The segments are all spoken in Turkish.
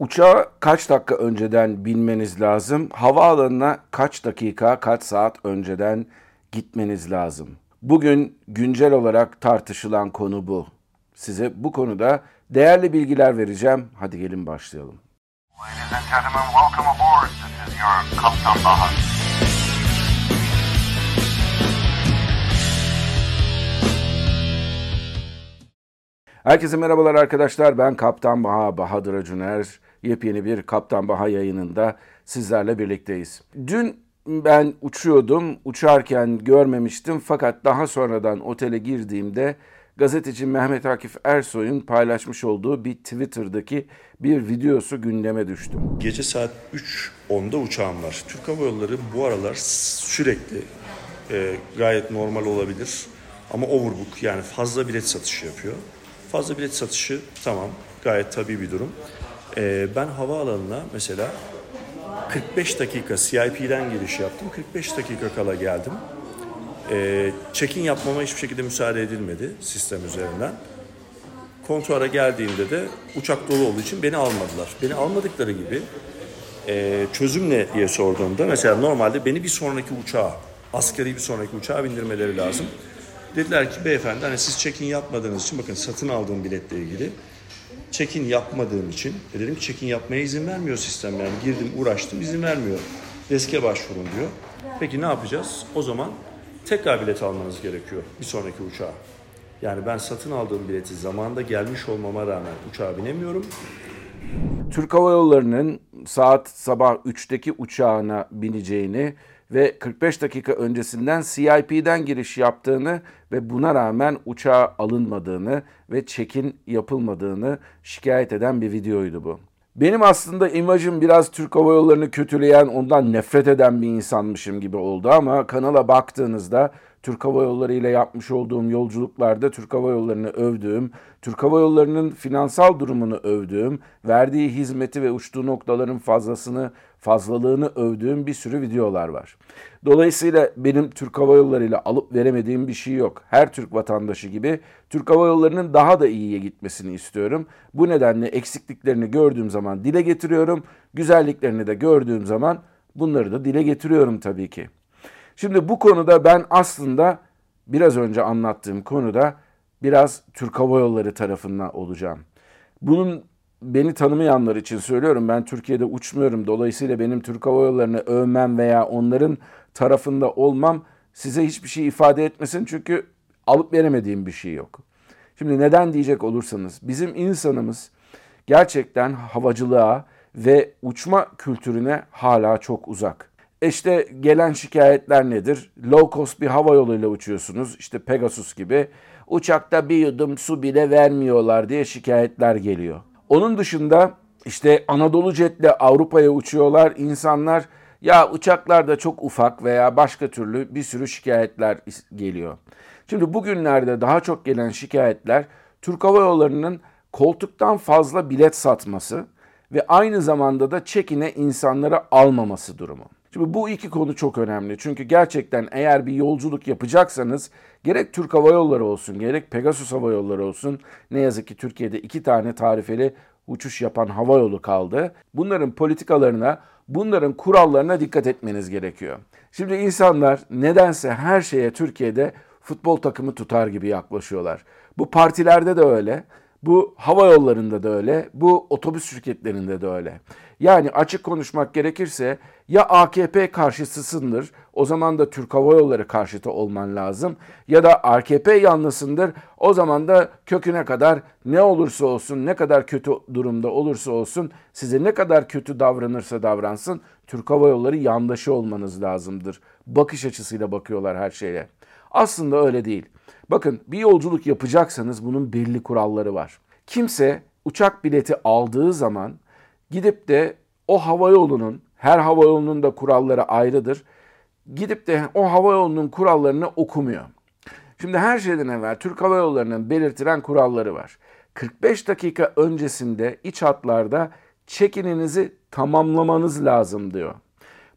Uçağa kaç dakika önceden binmeniz lazım? Havaalanına kaç dakika, kaç saat önceden gitmeniz lazım? Bugün güncel olarak tartışılan konu bu. Size bu konuda değerli bilgiler vereceğim. Hadi gelin başlayalım. Ladies and gentlemen, welcome aboard. This is your Kaptan Bahar. Herkese merhabalar arkadaşlar. Ben Kaptan Baha Bahadır Acuner. Yepyeni bir Kaptan Baha yayınında sizlerle birlikteyiz. Dün ben uçuyordum. Uçarken görmemiştim fakat daha sonradan otele girdiğimde gazeteci Mehmet Akif Ersoy'un paylaşmış olduğu bir Twitter'daki bir videosu gündeme düştü. Gece saat 3.10'da uçağım var. Türk Hava Yolları bu aralar sürekli e, gayet normal olabilir ama overbook yani fazla bilet satışı yapıyor. Fazla bilet satışı tamam gayet tabii bir durum. Ee, ben havaalanına mesela 45 dakika CIP'den giriş yaptım. 45 dakika kala geldim. Ee, check-in yapmama hiçbir şekilde müsaade edilmedi sistem üzerinden. Kontrola geldiğimde de uçak dolu olduğu için beni almadılar. Beni almadıkları gibi e, çözüm ne diye sorduğumda mesela normalde beni bir sonraki uçağa, askeri bir sonraki uçağa bindirmeleri lazım. Dediler ki beyefendi hani siz check-in yapmadığınız için bakın satın aldığım biletle ilgili check-in yapmadığım için e dedim ki check-in yapmaya izin vermiyor sistem yani girdim uğraştım izin vermiyor. Deske başvurun diyor. Peki ne yapacağız? O zaman tekrar bilet almanız gerekiyor bir sonraki uçağa. Yani ben satın aldığım bileti zamanında gelmiş olmama rağmen uçağa binemiyorum. Türk Hava Yolları'nın saat sabah 3'teki uçağına bineceğini ve 45 dakika öncesinden CIP'den giriş yaptığını ve buna rağmen uçağa alınmadığını ve check-in yapılmadığını şikayet eden bir videoydu bu. Benim aslında imajım biraz Türk Hava Yolları'nı kötüleyen, ondan nefret eden bir insanmışım gibi oldu ama kanala baktığınızda Türk Hava Yolları ile yapmış olduğum yolculuklarda Türk Hava Yolları'nı övdüğüm, Türk Hava Yolları'nın finansal durumunu övdüğüm, verdiği hizmeti ve uçtuğu noktaların fazlasını, fazlalığını övdüğüm bir sürü videolar var. Dolayısıyla benim Türk Hava Yolları ile alıp veremediğim bir şey yok. Her Türk vatandaşı gibi Türk Hava Yolları'nın daha da iyiye gitmesini istiyorum. Bu nedenle eksikliklerini gördüğüm zaman dile getiriyorum. Güzelliklerini de gördüğüm zaman bunları da dile getiriyorum tabii ki. Şimdi bu konuda ben aslında biraz önce anlattığım konuda biraz Türk Hava Yolları tarafından olacağım. Bunun beni tanımayanlar için söylüyorum. Ben Türkiye'de uçmuyorum. Dolayısıyla benim Türk Hava Yolları'nı övmem veya onların tarafında olmam size hiçbir şey ifade etmesin. Çünkü alıp veremediğim bir şey yok. Şimdi neden diyecek olursanız bizim insanımız gerçekten havacılığa ve uçma kültürüne hala çok uzak. İşte gelen şikayetler nedir? Low cost bir hava yoluyla uçuyorsunuz. İşte Pegasus gibi. Uçakta bir yudum su bile vermiyorlar diye şikayetler geliyor. Onun dışında işte Anadolu Jet'le Avrupa'ya uçuyorlar. İnsanlar ya uçaklar da çok ufak veya başka türlü bir sürü şikayetler geliyor. Şimdi bugünlerde daha çok gelen şikayetler Türk Hava Yolları'nın koltuktan fazla bilet satması ve aynı zamanda da çekine insanları almaması durumu. Şimdi bu iki konu çok önemli. Çünkü gerçekten eğer bir yolculuk yapacaksanız gerek Türk Hava Yolları olsun gerek Pegasus Hava Yolları olsun ne yazık ki Türkiye'de iki tane tarifeli uçuş yapan hava yolu kaldı. Bunların politikalarına, bunların kurallarına dikkat etmeniz gerekiyor. Şimdi insanlar nedense her şeye Türkiye'de futbol takımı tutar gibi yaklaşıyorlar. Bu partilerde de öyle. Bu hava yollarında da öyle, bu otobüs şirketlerinde de öyle. Yani açık konuşmak gerekirse ya AKP karşısısındır, o zaman da Türk Hava Yolları karşıtı olman lazım. Ya da AKP yanlısındır, o zaman da köküne kadar ne olursa olsun, ne kadar kötü durumda olursa olsun, size ne kadar kötü davranırsa davransın, Türk Hava Yolları yandaşı olmanız lazımdır. Bakış açısıyla bakıyorlar her şeye. Aslında öyle değil. Bakın bir yolculuk yapacaksanız bunun belli kuralları var. Kimse uçak bileti aldığı zaman gidip de o hava yolunun, her hava yolunun da kuralları ayrıdır. Gidip de o hava yolunun kurallarını okumuyor. Şimdi her şeyden evvel Türk Hava Yolları'nın belirtilen kuralları var. 45 dakika öncesinde iç hatlarda çekininizi tamamlamanız lazım diyor.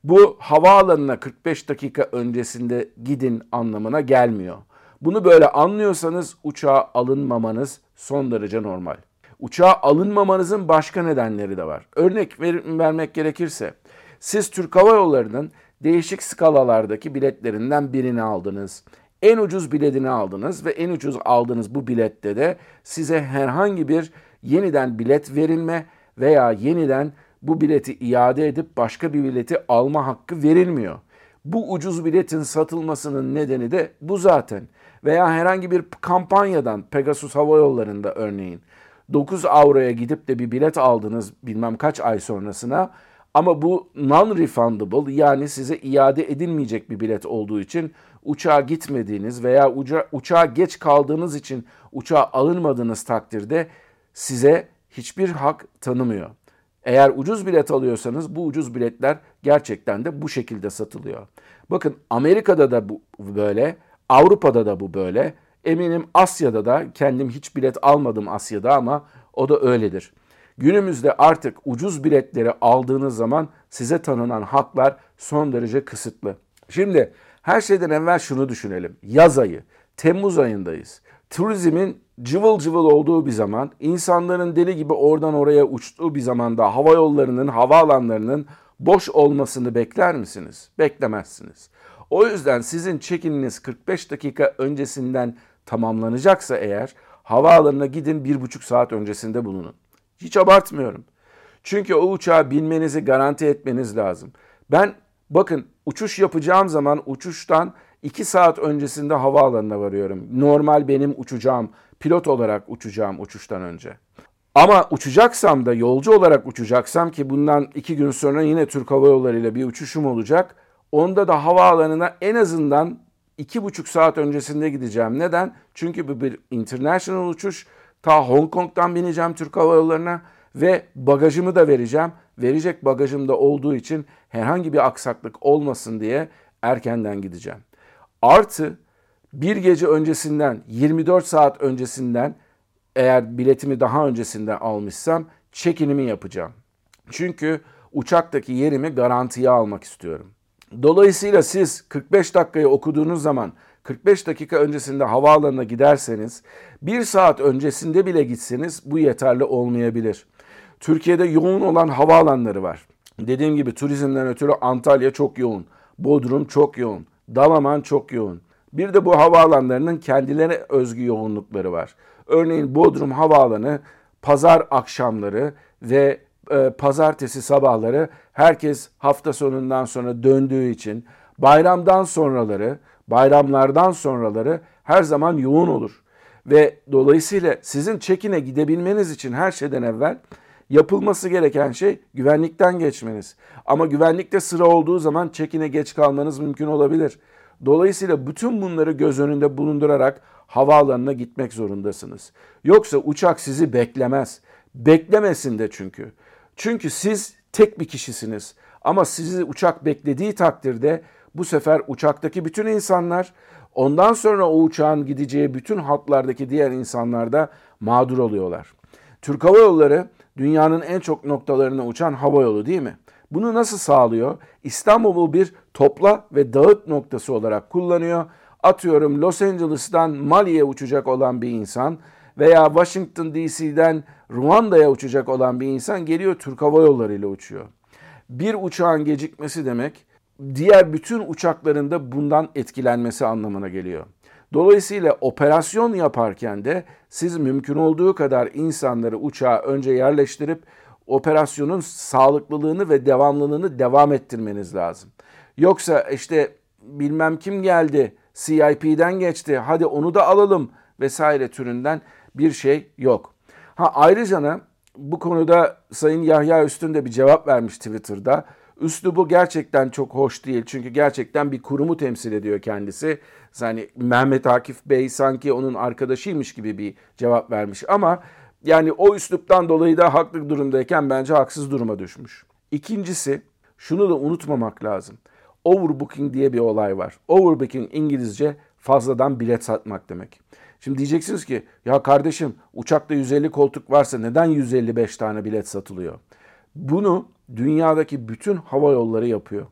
Bu havaalanına 45 dakika öncesinde gidin anlamına gelmiyor. Bunu böyle anlıyorsanız uçağa alınmamanız son derece normal. Uçağa alınmamanızın başka nedenleri de var. Örnek ver, vermek gerekirse siz Türk Hava Yolları'nın değişik skalalardaki biletlerinden birini aldınız. En ucuz biletini aldınız ve en ucuz aldığınız bu bilette de size herhangi bir yeniden bilet verilme veya yeniden bu bileti iade edip başka bir bileti alma hakkı verilmiyor. Bu ucuz biletin satılmasının nedeni de bu zaten. Veya herhangi bir kampanyadan Pegasus Hava Yolları'nda örneğin 9 avroya gidip de bir bilet aldınız bilmem kaç ay sonrasına ama bu non-refundable yani size iade edilmeyecek bir bilet olduğu için uçağa gitmediğiniz veya uça uçağa geç kaldığınız için uçağa alınmadığınız takdirde size hiçbir hak tanımıyor. Eğer ucuz bilet alıyorsanız bu ucuz biletler gerçekten de bu şekilde satılıyor. Bakın Amerika'da da bu böyle, Avrupa'da da bu böyle. Eminim Asya'da da kendim hiç bilet almadım Asya'da ama o da öyledir. Günümüzde artık ucuz biletleri aldığınız zaman size tanınan haklar son derece kısıtlı. Şimdi her şeyden evvel şunu düşünelim. Yaz ayı, Temmuz ayındayız. Turizmin cıvıl cıvıl olduğu bir zaman, insanların deli gibi oradan oraya uçtuğu bir zamanda hava yollarının, havaalanlarının boş olmasını bekler misiniz? Beklemezsiniz. O yüzden sizin çekininiz 45 dakika öncesinden tamamlanacaksa eğer havaalanına gidin bir buçuk saat öncesinde bulunun. Hiç abartmıyorum. Çünkü o uçağa binmenizi garanti etmeniz lazım. Ben bakın uçuş yapacağım zaman uçuştan 2 saat öncesinde havaalanına varıyorum. Normal benim uçacağım, pilot olarak uçacağım uçuştan önce. Ama uçacaksam da yolcu olarak uçacaksam ki bundan 2 gün sonra yine Türk Hava Yolları ile bir uçuşum olacak. Onda da havaalanına en azından iki buçuk saat öncesinde gideceğim. Neden? Çünkü bu bir international uçuş. Ta Hong Kong'dan bineceğim Türk Hava Yolları'na ve bagajımı da vereceğim. Verecek bagajım da olduğu için herhangi bir aksaklık olmasın diye erkenden gideceğim. Artı bir gece öncesinden 24 saat öncesinden eğer biletimi daha öncesinden almışsam check-in'imi yapacağım. Çünkü uçaktaki yerimi garantiye almak istiyorum. Dolayısıyla siz 45 dakikayı okuduğunuz zaman 45 dakika öncesinde havaalanına giderseniz bir saat öncesinde bile gitseniz bu yeterli olmayabilir. Türkiye'de yoğun olan havaalanları var. Dediğim gibi turizmden ötürü Antalya çok yoğun, Bodrum çok yoğun, Dalaman çok yoğun. Bir de bu havaalanlarının kendilerine özgü yoğunlukları var. Örneğin Bodrum Havaalanı pazar akşamları ve pazartesi sabahları herkes hafta sonundan sonra döndüğü için bayramdan sonraları, bayramlardan sonraları her zaman yoğun olur. Ve dolayısıyla sizin çekine gidebilmeniz için her şeyden evvel yapılması gereken şey güvenlikten geçmeniz. Ama güvenlikte sıra olduğu zaman çekine geç kalmanız mümkün olabilir. Dolayısıyla bütün bunları göz önünde bulundurarak havaalanına gitmek zorundasınız. Yoksa uçak sizi beklemez. Beklemesin de çünkü. Çünkü siz tek bir kişisiniz. Ama sizi uçak beklediği takdirde bu sefer uçaktaki bütün insanlar ondan sonra o uçağın gideceği bütün hatlardaki diğer insanlar da mağdur oluyorlar. Türk Hava Yolları dünyanın en çok noktalarına uçan hava yolu değil mi? Bunu nasıl sağlıyor? İstanbul'u bir topla ve dağıt noktası olarak kullanıyor. Atıyorum Los Angeles'tan Mali'ye uçacak olan bir insan veya Washington DC'den Ruanda'ya uçacak olan bir insan geliyor Türk Hava Yolları ile uçuyor. Bir uçağın gecikmesi demek diğer bütün uçakların da bundan etkilenmesi anlamına geliyor. Dolayısıyla operasyon yaparken de siz mümkün olduğu kadar insanları uçağa önce yerleştirip operasyonun sağlıklılığını ve devamlılığını devam ettirmeniz lazım. Yoksa işte bilmem kim geldi, CIP'den geçti, hadi onu da alalım vesaire türünden bir şey yok. Ha ayrıca bu konuda Sayın Yahya Üstün de bir cevap vermiş Twitter'da. Üslubu gerçekten çok hoş değil. Çünkü gerçekten bir kurumu temsil ediyor kendisi. Yani Mehmet Akif Bey sanki onun arkadaşıymış gibi bir cevap vermiş. Ama yani o üsluptan dolayı da haklı durumdayken bence haksız duruma düşmüş. İkincisi şunu da unutmamak lazım. Overbooking diye bir olay var. Overbooking İngilizce fazladan bilet satmak demek. Şimdi diyeceksiniz ki ya kardeşim uçakta 150 koltuk varsa neden 155 tane bilet satılıyor? Bunu dünyadaki bütün hava yolları yapıyor.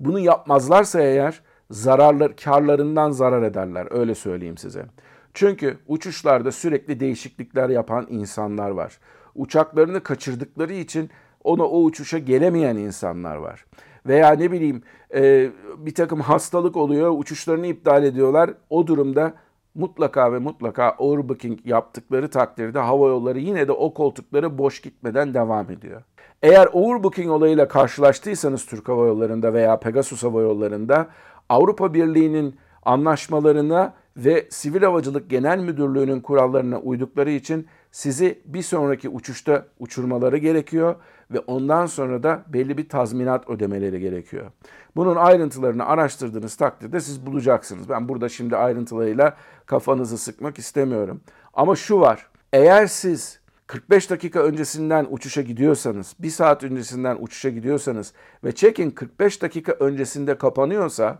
Bunu yapmazlarsa eğer zararlar karlarından zarar ederler öyle söyleyeyim size. Çünkü uçuşlarda sürekli değişiklikler yapan insanlar var. Uçaklarını kaçırdıkları için ona o uçuşa gelemeyen insanlar var. Veya ne bileyim e, bir takım hastalık oluyor, uçuşlarını iptal ediyorlar. O durumda mutlaka ve mutlaka overbooking yaptıkları takdirde hava yolları yine de o koltukları boş gitmeden devam ediyor. Eğer overbooking olayıyla karşılaştıysanız Türk Hava Yolları'nda veya Pegasus Hava Yolları'nda Avrupa Birliği'nin anlaşmalarına ve Sivil Havacılık Genel Müdürlüğü'nün kurallarına uydukları için sizi bir sonraki uçuşta uçurmaları gerekiyor ve ondan sonra da belli bir tazminat ödemeleri gerekiyor. Bunun ayrıntılarını araştırdığınız takdirde siz bulacaksınız. Ben burada şimdi ayrıntılarıyla kafanızı sıkmak istemiyorum. Ama şu var. Eğer siz 45 dakika öncesinden uçuşa gidiyorsanız, 1 saat öncesinden uçuşa gidiyorsanız ve check-in 45 dakika öncesinde kapanıyorsa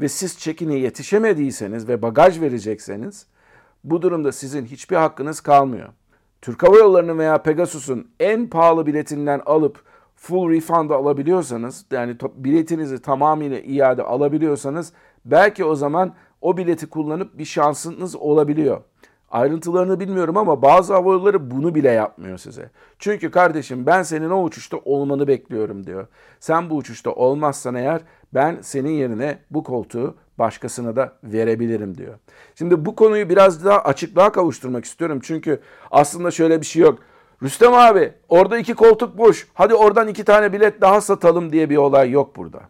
ve siz check-in'e yetişemediyseniz ve bagaj verecekseniz bu durumda sizin hiçbir hakkınız kalmıyor. Türk Hava Yolları'nın veya Pegasus'un en pahalı biletinden alıp full refund alabiliyorsanız yani biletinizi tamamıyla iade alabiliyorsanız belki o zaman o bileti kullanıp bir şansınız olabiliyor. Ayrıntılarını bilmiyorum ama bazı havayolları bunu bile yapmıyor size. Çünkü kardeşim ben senin o uçuşta olmanı bekliyorum diyor. Sen bu uçuşta olmazsan eğer ben senin yerine bu koltuğu başkasına da verebilirim diyor. Şimdi bu konuyu biraz daha açıklığa kavuşturmak istiyorum. Çünkü aslında şöyle bir şey yok. Rüstem abi orada iki koltuk boş. Hadi oradan iki tane bilet daha satalım diye bir olay yok burada.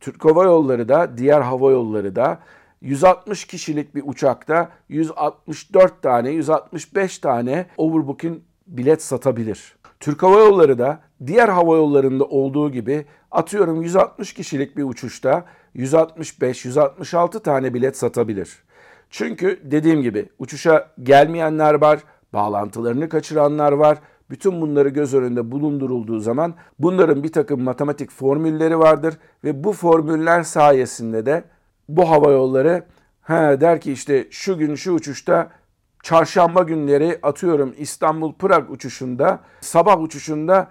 Türk Hava Yolları da diğer hava yolları da 160 kişilik bir uçakta 164 tane, 165 tane overbooking bilet satabilir. Türk Hava Yolları da diğer hava yollarında olduğu gibi atıyorum 160 kişilik bir uçuşta 165, 166 tane bilet satabilir. Çünkü dediğim gibi uçuşa gelmeyenler var, bağlantılarını kaçıranlar var. Bütün bunları göz önünde bulundurulduğu zaman bunların bir takım matematik formülleri vardır ve bu formüller sayesinde de bu hava yolları he, der ki işte şu gün şu uçuşta çarşamba günleri atıyorum İstanbul Prag uçuşunda sabah uçuşunda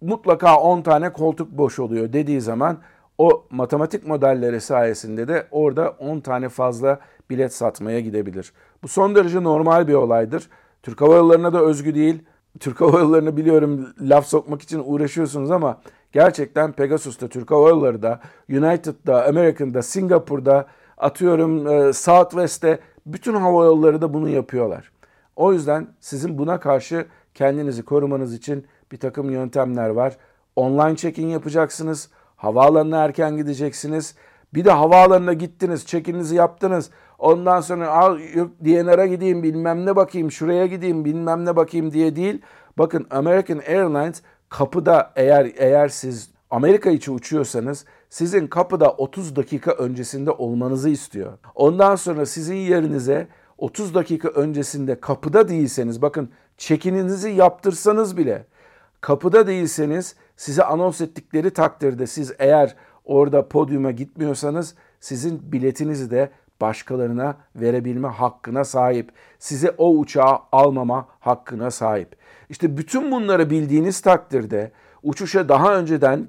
mutlaka 10 tane koltuk boş oluyor dediği zaman o matematik modelleri sayesinde de orada 10 tane fazla bilet satmaya gidebilir. Bu son derece normal bir olaydır. Türk Hava Yolları'na da özgü değil. Türk Hava Yolları'nı biliyorum laf sokmak için uğraşıyorsunuz ama gerçekten Pegasus'ta, Türk Hava Yolları'da, United'da, American'da, Singapur'da, atıyorum e, Southwest'te bütün hava yolları da bunu yapıyorlar. O yüzden sizin buna karşı kendinizi korumanız için bir takım yöntemler var. Online check-in yapacaksınız. Havaalanına erken gideceksiniz. Bir de havaalanına gittiniz, check-in'inizi yaptınız. Ondan sonra al DNR'a gideyim bilmem ne bakayım, şuraya gideyim bilmem ne bakayım diye değil. Bakın American Airlines kapıda eğer eğer siz Amerika içi uçuyorsanız sizin kapıda 30 dakika öncesinde olmanızı istiyor. Ondan sonra sizin yerinize 30 dakika öncesinde kapıda değilseniz bakın çekininizi yaptırsanız bile kapıda değilseniz size anons ettikleri takdirde siz eğer orada podyuma gitmiyorsanız sizin biletinizi de başkalarına verebilme hakkına sahip. Size o uçağı almama hakkına sahip. İşte bütün bunları bildiğiniz takdirde uçuşa daha önceden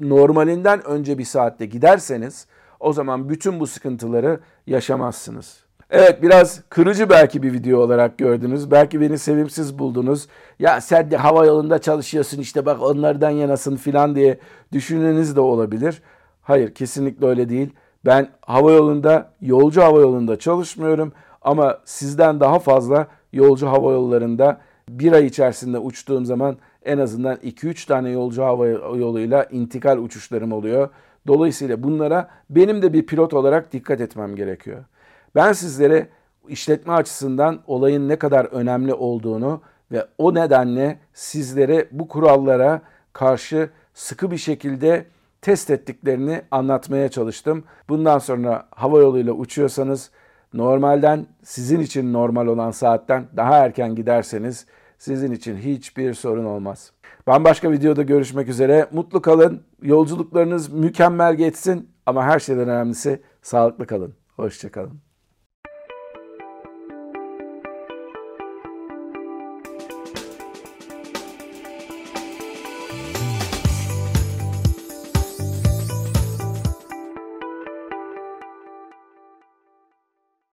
normalinden önce bir saatte giderseniz o zaman bütün bu sıkıntıları yaşamazsınız. Evet biraz kırıcı belki bir video olarak gördünüz. Belki beni sevimsiz buldunuz. Ya sen de hava yolunda çalışıyorsun işte bak onlardan yanasın filan diye düşüneniz de olabilir. Hayır kesinlikle öyle değil. Ben hava yolunda, yolcu hava yolunda çalışmıyorum ama sizden daha fazla yolcu hava yollarında bir ay içerisinde uçtuğum zaman en azından 2-3 tane yolcu hava yoluyla intikal uçuşlarım oluyor. Dolayısıyla bunlara benim de bir pilot olarak dikkat etmem gerekiyor. Ben sizlere işletme açısından olayın ne kadar önemli olduğunu ve o nedenle sizlere bu kurallara karşı sıkı bir şekilde test ettiklerini anlatmaya çalıştım. Bundan sonra hava yoluyla uçuyorsanız normalden sizin için normal olan saatten daha erken giderseniz sizin için hiçbir sorun olmaz. Ben başka videoda görüşmek üzere. Mutlu kalın. Yolculuklarınız mükemmel geçsin ama her şeyden önemlisi sağlıklı kalın. Hoşçakalın.